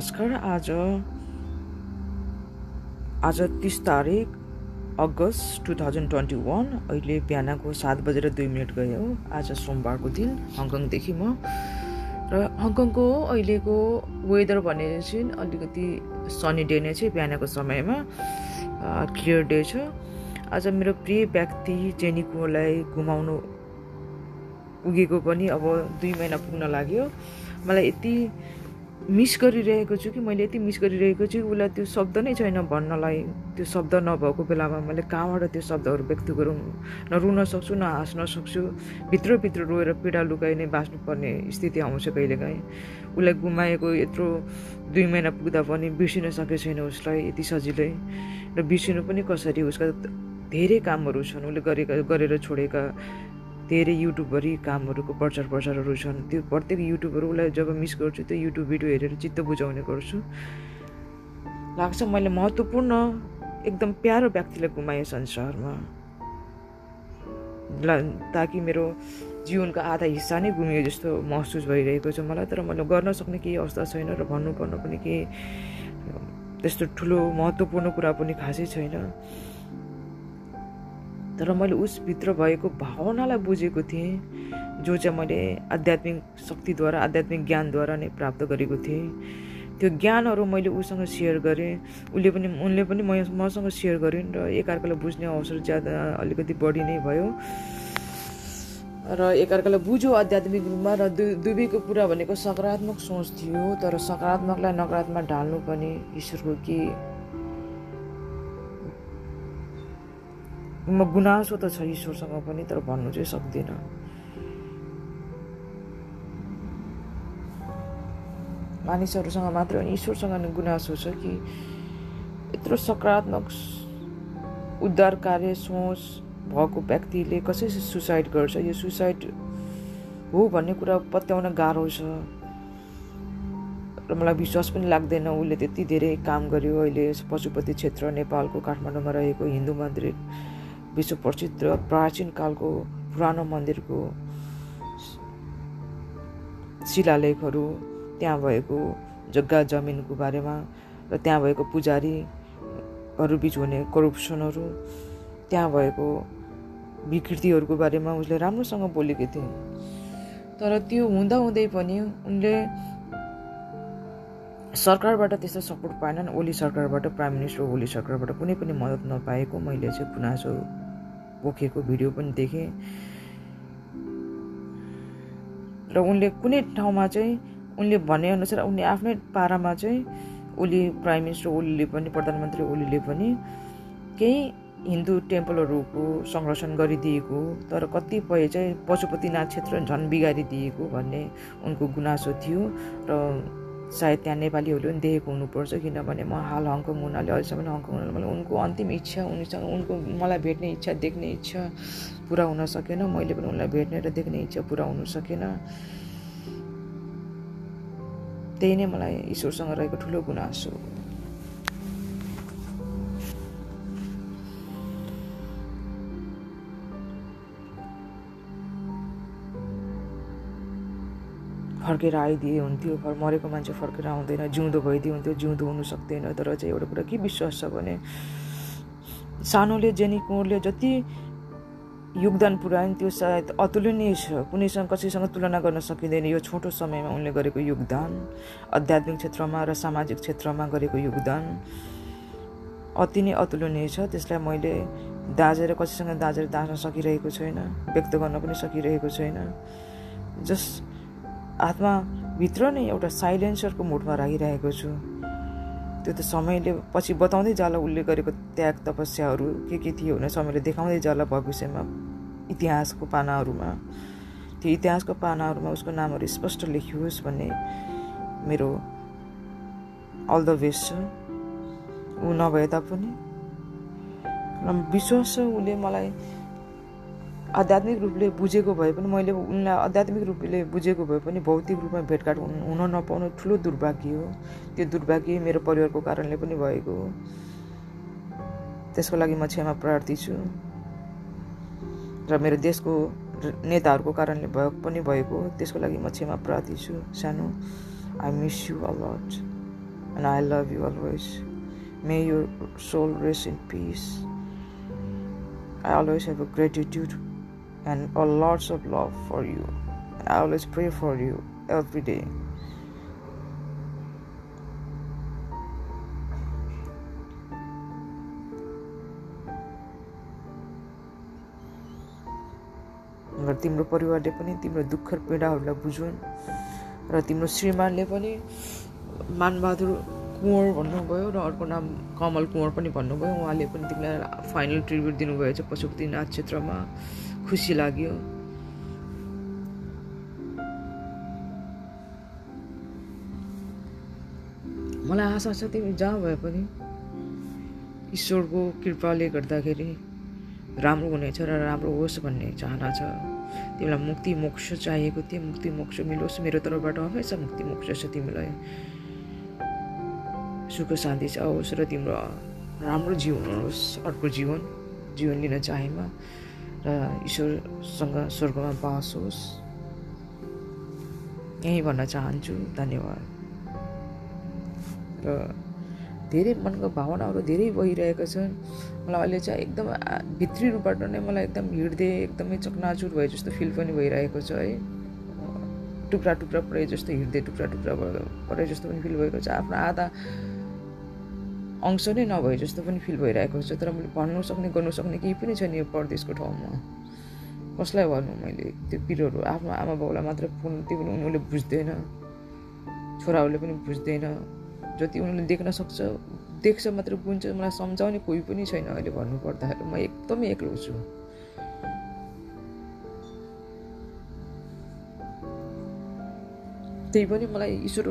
नमस्कार। आज आज तिस तारिक अगस्त टु थाउजन्ड ट्वेन्टी वान। अहिले बिहानको सात बजेर दुई मिनट गयो। आज सोमबारको दिन हङकङदेखि म। र हङकङको अहिलेको वेदर भने चाहिँ अलिकति सनी डे नै छ बिहानको समयमा क्लियर डे छ। आज मेरो प्रिय व्यक्ति जेनिकोलाई घुमाउनु पुगेको पनि अब दुई महिना पुग्न लाग्यो। मलाई यति मिस गरिरहेको छु कि मैले यति मिस गरिरहेको छु उसलाई त्यो शब्द नै छैन भन्नलाई। त्यो शब्द नभएको बेलामा मैले कहाँबाट त्यो शब्दहरू व्यक्त गरौँ? न रुन सक्छु न हाँस्न सक्छु भित्रभित्र रोएर पीडा लुकाइ नै बाँच्नुपर्ने स्थिति आउँछ कहिलेकाहीँ। उसलाई गुमाएको यत्रो दुई महिना पुग्दा पनि बिर्सिन सकेको छैन उसलाई यति सजिलै। र बिर्सिनु पनि कसरी? उसका धेरै कामहरू छन्। उसले गरेका गरेर छोडेका धेरै युट्युबभरि कामहरूको प्रचार प्रसारहरू छन्। त्यो प्रत्येक युट्युबहरू उसलाई जब मिस गर्छु त्यो युट्युब भिडियो हेरेर चित्त बुझाउने गर्छु। लाग्छ मैले महत्त्वपूर्ण एकदम प्यारो व्यक्तिलाई गुमाएँ संसारमा ताकि मेरो जीवनको आधा हिस्सा नै गुमियो जस्तो महसुस भइरहेको छ मलाई। तर मैले गर्न सक्ने केही अवस्था छैन र भन्नुपर्ने पनि केही त्यस्तो ठुलो महत्त्वपूर्ण कुरा पनि खासै छैन। तर मैले उसभित्र भएको भावनालाई बुझेको थिएँ जो चाहिँ मैले आध्यात्मिक शक्तिद्वारा आध्यात्मिक ज्ञानद्वारा नै प्राप्त गरेको थिएँ। त्यो ज्ञानहरू मैले उसँग सेयर गरेँ। उसले पनि उनले पनि मसँग सेयर गरेँ र एकअर्कालाई बुझ्ने अवसर ज्यादा अलिकति बढी नै भयो। र एकअर्कालाई बुझ्यो आध्यात्मिक रूपमा र दु दुवैको कुरा भनेको सकारात्मक सोच थियो तर सकारात्मकलाई नकारात्मक ढाल्नु पनि ईश्वरको के म गुनासो त छ ईश्वरसँग पनि तर भन्नु चाहिँ सक्दिनँ। मानिसहरूसँग मात्र अनि ईश्वरसँग नै गुनासो छ कि यत्रो सकारात्मक उद्धार कार्य सोच भएको व्यक्तिले कसरी सुसाइड गर्छ? यो सुसाइड हो भन्ने कुरा पत्याउन गाह्रो छ। र मलाई विश्वास पनि लाग्दैन उसले त्यति धेरै काम गर्यो। अहिले पशुपति क्षेत्र नेपालको काठमाडौँमा रहेको हिन्दू मन्दिर विश्व प्रसिद्ध प्राचीन कालको पुरानो मन्दिरको शिलालेखहरू त्यहाँ भएको जग्गा जमिनको बारेमा र त्यहाँ भएको पुजारीहरू बिच हुने करप्सनहरू त्यहाँ भएको विकृतिहरूको बारेमा उसले राम्रोसँग बोलेको थिए तर त्यो हुँदाहुँदै पनि उनले सरकारबाट त्यस्तो सपोर्ट पाएनन्। ओली सरकारबाट प्राइम मिनिस्टर ओली सरकारबाट कुनै पनि मद्दत नपाएको मैले चाहिँ गुनासो पोखेको भिडियो पनि देखेँ। र उनले कुनै ठाउँमा चाहिँ उनले भनेअनुसार उनले आफ्नै पारामा चाहिँ ओली प्राइम मिनिस्टर ओलीले पनि प्रधानमन्त्री ओलीले पनि केही हिन्दू टेम्पलहरूको संरक्षण गरिदिएको तर कतिपय चाहिँ पशुपतिनाथ क्षेत्र झन् बिगारिदिएको भन्ने उनको गुनासो थियो। र सायद त्यहाँ नेपालीहरूले पनि देखेको हुनुपर्छ किनभने म हाल हङकङ हुनाले अहिलेसम्म हङकङ हुनाले मैले उनको अन्तिम इच्छा उनीसँग उनको मलाई भेट्ने इच्छा देख्ने इच्छा पुरा हुन सकेन। मैले पनि उनलाई भेट्ने र देख्ने इच्छा पुरा हुन सकेन। त्यही नै मलाई ईश्वरसँग रहेको ठुलो गुनासो फर्केर आइदिए हुन्थ्यो फर मरेको मान्छे फर्केर आउँदैन जिउँदो भइदिए हुन्थ्यो जिउँदो हुनु सक्दैन। तर चाहिँ एउटा कुरा के विश्वास छ भने सानोले जेनी कुँवरले जति योगदान पुऱ्याइन् त्यो सायद अतुलनीय छ। कुनैसँग कसैसँग तुलना गर्न सकिँदैन। यो छोटो समयमा उनले गरेको योगदान आध्यात्मिक क्षेत्रमा र सामाजिक क्षेत्रमा गरेको योगदान अति नै अतुलनीय छ। त्यसलाई मैले दाजेर कसैसँग दाजेर दाँच्न सकिरहेको छैन व्यक्त गर्न पनि सकिरहेको छैन। जस आत्माभित्र नै एउटा साइलेन्सरको मुडमा राखिरहेको छु। त्यो त समयले पछि बताउँदै जाला उसले गरेको त्याग तपस्याहरू के के थियो भने समयले देखाउँदै जाला भविष्यमा। इतिहासको पानाहरूमा। त्यो इतिहासको पानाहरूमा उसको नामहरू स्पष्ट लेखियोस् भन्ने मेरो अल द बेस्ट छ। ऊ नभए तापनि। विश्वास छ उसले मलाई आध्यात्मिक रूपले बुझेको भए पनि मैले उनलाई आध्यात्मिक रूपले बुझेको भए पनि भौतिक रूपमा भेटघाट हुन नपाउनु ठुलो दुर्भाग्य हो। त्यो दुर्भाग्य मेरो परिवारको कारणले पनि भएको हो। त्यसको लागि म क्षमा प्रार्थी छु। र मेरो देशको नेताहरूको कारणले भयो पनि भएको त्यसको लागि म क्षमा प्रार्थी छु। सानो I miss you a lot and I love you always. May your soul rest in peace. I always have a gratitude and a lots of love for you. I always pray for you every day. र तिम्रो परिवारले पनि तिम्रो दुःख पीडाहरूलाई बुझुन् र तिम्रो श्रीमानले पनि मानबहादुर कुँवर भन्नुभयो र अर्को नाम कमल कुँवर पनि भन्नुभयो उहाँले पनि तिमीलाई फाइनल ट्रिब्युट दिनुभएछ पशुपतिनाथ क्षेत्रमा खुसी लाग्यो। मलाई आशा छ तिमी जहाँ भए पनि ईश्वरको कृपाले गर्दाखेरि राम्रो हुनेछ र राम्रो होस् भन्ने चाहना छ। तिमीलाई मुक्ति मोक्ष चाहिएको थियो मुक्ति मोक्ष मिलोस्। मेरो तर्फबाट हमेसा मुक्ति मोक्ष छ तिमीलाई। सुख शान्ति आओस् र तिम्रो राम्रो जीवन होस्। अर्को जीवन जीवन लिन चाहेमा। र ईश्वरसँग स्वर्गमा बास होस् यही भन्न चाहन्छु। धन्यवाद। र धेरै मनको भावनाहरू धेरै भइरहेको छ। मलाई अहिले चाहिँ एकदम भित्री रूपबाट नै मलाई एकदम हृदय एकदमै चकनाचुर भए जस्तो फिल पनि भइरहेको छ है। टुक्रा टुक्रा परे जस्तो हृदय टुक्रा टुक्रा परे जस्तो पनि फिल भएको छ। आफ्नो आधा अंश नै नभए जस्तो पनि फिल भइरहेको छ तर मैले भन्नु सक्ने गर्नु सक्ने केही पनि छैन यो परदेशको ठाउँमा। कसलाई भन्नु मैले? त्यो पिरोहरू आफ्नो आमा बाउलाई मात्र फोन त्यो पनि उनीहरूले बुझ्दैन। छोराहरूले पनि बुझ्दैन। जति उनीहरूले देख्न सक्छ देख्छ मात्र बुझ्छ। मलाई सम्झाउने कोही पनि छैन अहिले भन्नुपर्दाखेरि। म एकदमै एक्लो छु। त्यही पनि मलाई ईश्वर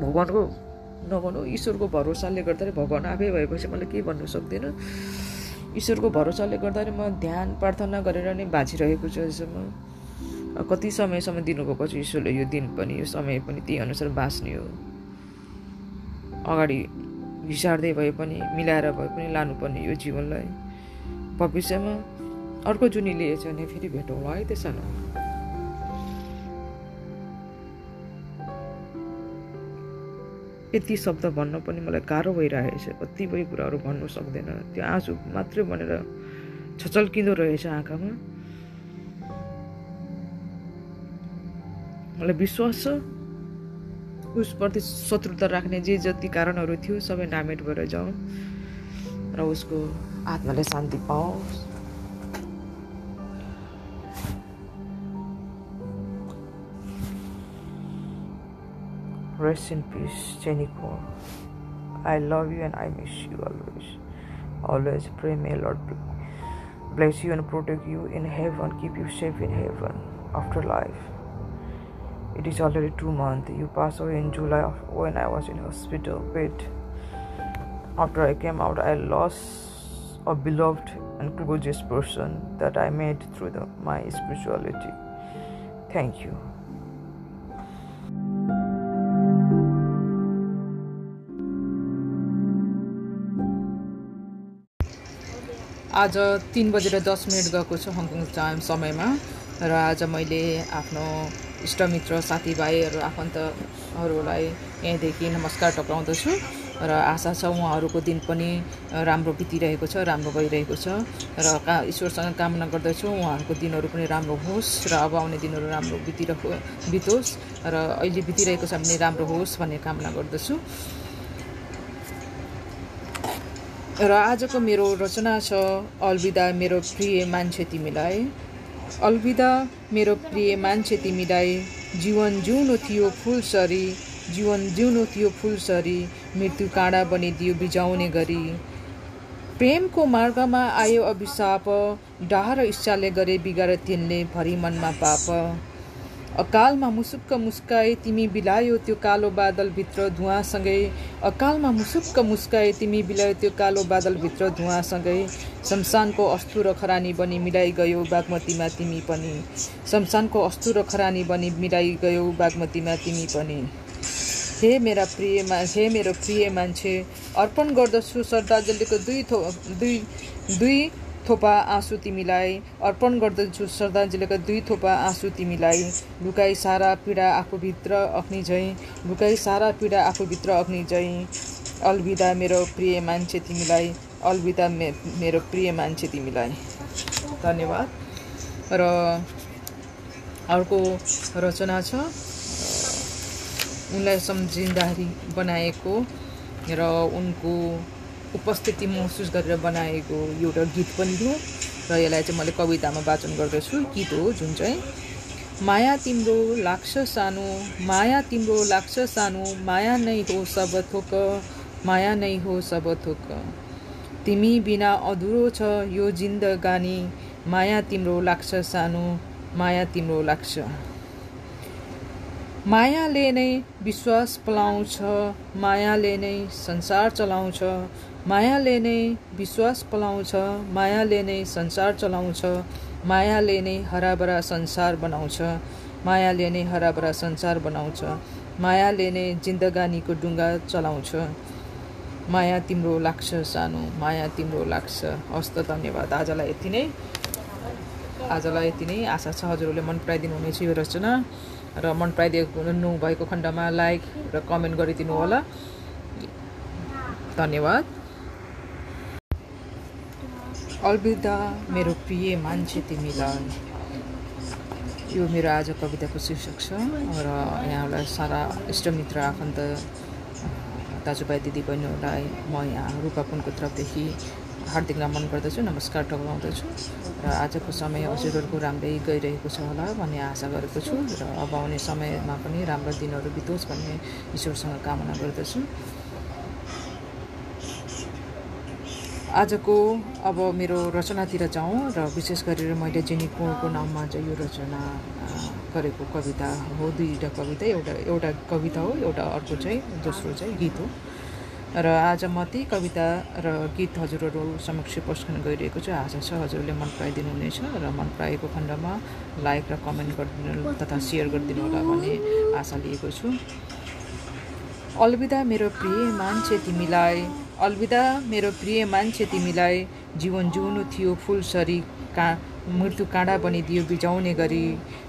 भगवान्को नभनौँ ईश्वरको भरोसाले गर्दाखेरि भगवान् आफै भएपछि मलाई केही भन्नु सक्दिनँ? ईश्वरको भरोसाले गर्दाखेरि म ध्यान प्रार्थना गरेर नै बाँचिरहेको छु अहिलेसम्म कति समयसम्म दिनुभएको छ ईश्वरले यो दिन पनि यो समय पनि त्यही अनुसार बाँच्ने हो। अगाडि घिसार्दै भए पनि मिलाएर भए पनि लानुपर्ने यो जीवनलाई। भविष्यमा अर्को जुनी लिएछ भने फेरि भेटौँला है त्यसो यति शब्द भन्न पनि मलाई गाह्रो भइरहेछ। कतिपय कुराहरू भन्नु सक्दैन। त्यो आँसु मात्रै भनेर छचल्किँदो रहेछ आँखामा। मलाई विश्वास छ उसप्रति शत्रुता राख्ने जे जति कारणहरू थियो सबै नामेट भएर जाउँ र उसको आत्माले शान्ति पाओस्। Rest in peace, Jenny Cole. I love you and I miss you always. Always pray, may Lord bless you and protect you in heaven, keep you safe in heaven after life. It is already two months. You passed away in July when I was in hospital bed. After I came out, I lost a beloved and closest person that I met through the, my spirituality. Thank you. आज तिन बजेर दस minute गएको छ Hong Kong time समयमा र आज मैले आफ्नो इष्टमित्र साथीभाइहरू आफन्तहरूलाई यहीँदेखि नमस्कार टक्राउँदछु र आशा छ उहाँहरूको दिन पनि राम्रो बितिरहेको छ राम्रो गइरहेको छ र का ईश्वरसँग कामना गर्दछु उहाँहरूको दिनहरू पनि राम्रो होस् र अब आउने दिनहरू राम्रो बितिरह बितोस् र अहिले बितिरहेको छ भने राम्रो होस् भन्ने कामना गर्दछु। र आजको मेरो रचना छ अलविदा मेरो प्रिय मान्छे तिमीलाई। अलविदा मेरो प्रिय मान्छे तिमीलाई। जीवन जिउनु थियो फुलसरी जीवन जिउनु थियो फुलसरी मृत्यु काँडा बनिदियो बिजाउने गरी। प्रेमको मार्गमा आयो अभिशाप डाह र इच्छाले गरे बिगार तिनले भरि मनमा पाप। अकालमा मुसुक्क मुस्काए तिमी बिलायो त्यो कालो बादलभित्र धुवासँगै। अकालमा मुसुक्क मुस्काए तिमी बिलायो त्यो कालो बादलभित्र धुवासँगै। शमशानको अस्तु र खरानी बनी मिलाइ गयो बागमतीमा तिमी पनि। शमशानको अस्तु र खरानी बनी मिलाइ गयो बागमतीमा तिमी पनि। हे मेरा प्रिय मा हे मेरो प्रिय मान्छे अर्पण गर्दछु श्रद्धाञ्जलीको दुई थो दुई दुई थोपा आँसु तिमीलाई अर्पण गर्दछु। श्रद्धाञ्जलीका दुई थोपा आँसु तिमीलाई। लुकाई सारा पीडा आफूभित्र अग्नि झैँ लुकाई सारा पीडा आफूभित्र अग्नि झैँ अलविदा मेरो प्रिय मान्छे तिमीलाई। अलविदा मे मेरो प्रिय मान्छे तिमीलाई। धन्यवाद। र अर्को रचना छ। उनलाई सम्झिँदाखेरि बनाएको र उनको उपस्थिति महसुस गरेर बनाएको एउटा गीत पनि हो र यसलाई चाहिँ मैले कवितामा वाचन गर्दछु। गीत हो जुन चाहिँ माया तिम्रो लाग्छ सानो माया तिम्रो लाग्छ सानो माया नै हो सब थोक माया नै हो सब थोक। तिमी बिना अधुरो छ यो जिन्दगानी माया तिम्रो लाग्छ सानो माया तिम्रो लाग्छ। मायाले नै विश्वास पलाउँछ मायाले नै संसार चलाउँछ मायाले नै विश्वास पलाउँछ मायाले नै संसार चलाउँछ मायाले नै हराभरा संसार बनाउँछ मायाले नै हराभरा संसार बनाउँछ मायाले नै जिन्दगानीको डुङ्गा चलाउँछ। माया तिम्रो लाग्छ सानो माया तिम्रो लाग्छ। हस्त धन्यवाद। आजलाई यति नै। आजलाई यति नै। आशा छ हजुरहरूले मन पराइदिनु हुनेछ यो रचना। र मन पराइदिनु भएको खण्डमा लाइक र कमेन्ट गरिदिनु होला। धन्यवाद। अलविदा मेरो प्रिय मान्छे तिमीलाई यो मेरो आज कविताको शीर्षक छ र यहाँलाई सारा इष्टमित्र आफन्त दाजुभाइ दिदीबहिनीहरूलाई म यहाँ रूपाकुनको तर्फदेखि हार्दिक नमन गर्दछु नमस्कार टगाउँदछु र आजको समय हजुरहरूको राम्रै गइरहेको छ होला भन्ने आशा गरेको छु र अब आउने समयमा पनि राम्रो दिनहरू बितोस् भन्ने ईश्वरसँग कामना गर्दछु। आजको अब मेरो रचनातिर जाउँ र विशेष गरेर मैले जेनिकोको नाममा चाहिँ यो रचना गरेको कविता हो। दुईवटा कविता एउटा एउटा कविता हो एउटा अर्को चाहिँ दोस्रो चाहिँ गीत हो। र आज म त्यही कविता र गीत हजुरहरू समक्ष गर्न गइरहेको छु। आशा छ हजुरले मन पराइदिनु हुनेछ र मन पराएको खण्डमा लाइक र कमेन्ट गरिदिनु तथा सेयर गरिदिनु होला भन्ने आशा लिएको छु। अलविदा मेरो प्रिय मान्छे तिमीलाई अलविदा मेरो प्रिय मान्छे तिमीलाई जीवन जिउनु थियो फुलसरी का मृत्यु काँडा बनिदियो बिजाउने गरी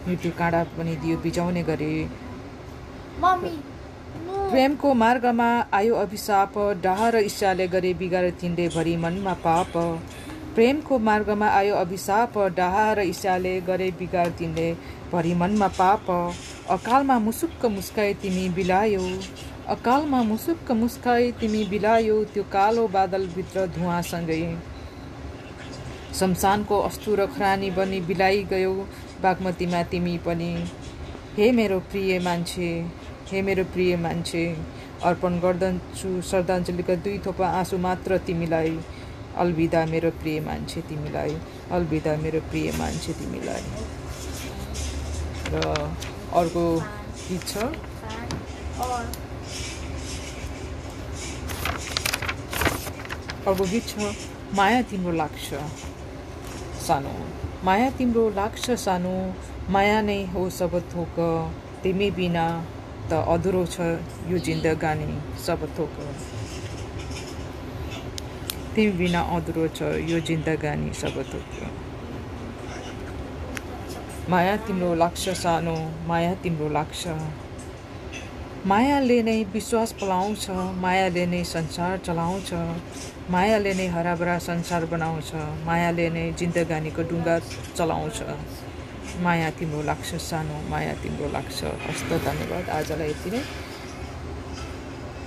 मृत्यु काँडा बनिदियो बिजाउने गरी। प्रेमको मार्गमा आयो अभिशाप डाह र इच्छाले गरे बिगार तिनले भरि मनमा पाप। प्रेमको मार्गमा आयो अभिशाप डाह र इच्छाले गरे बिगार तिनले भरि मनमा पाप। अकालमा मुसुक्क मुस्काई तिमी बिलायो। अकालमा मुसुक्क मुस्काई तिमी बिलायो त्यो कालो बादलभित्र धुवासँगै। शमशानको अस्तु र खरानी बनी बिलाइ गयो बागमतीमा तिमी पनि। हे मेरो प्रिय मान्छे हे मेरो प्रिय मान्छे अर्पण गर्दछु श्रद्धाञ्जलीका दुई थोपा आँसु मात्र तिमीलाई। अलविदा मेरो प्रिय मान्छे तिमीलाई अलविदा मेरो प्रिय मान्छे तिमीलाई। र अर्को गीत छ। अर्को गीत छ माया तिम्रो लाग्छ सानो। माया तिम्रो लाग्छ सानो। माया नै हो सब थोक। तिमी बिना त अधुरो छ यो जिन्दगानी सब थोक। तिमी बिना अधुरो छ यो जिन्दगानी सब थोक। माया तिम्रो लाग्छ सानो। माया तिम्रो लाग्छ मायाले नै विश्वास पलाउँछ मायाले नै संसार चलाउँछ मायाले नै हराभरा संसार बनाउँछ मायाले नै जिन्दगानीको डुङ्गा चलाउँछ। माया तिम्रो लाग्छ सानो माया तिम्रो लाग्छ हस्त धन्यवाद। आजलाई यति नै।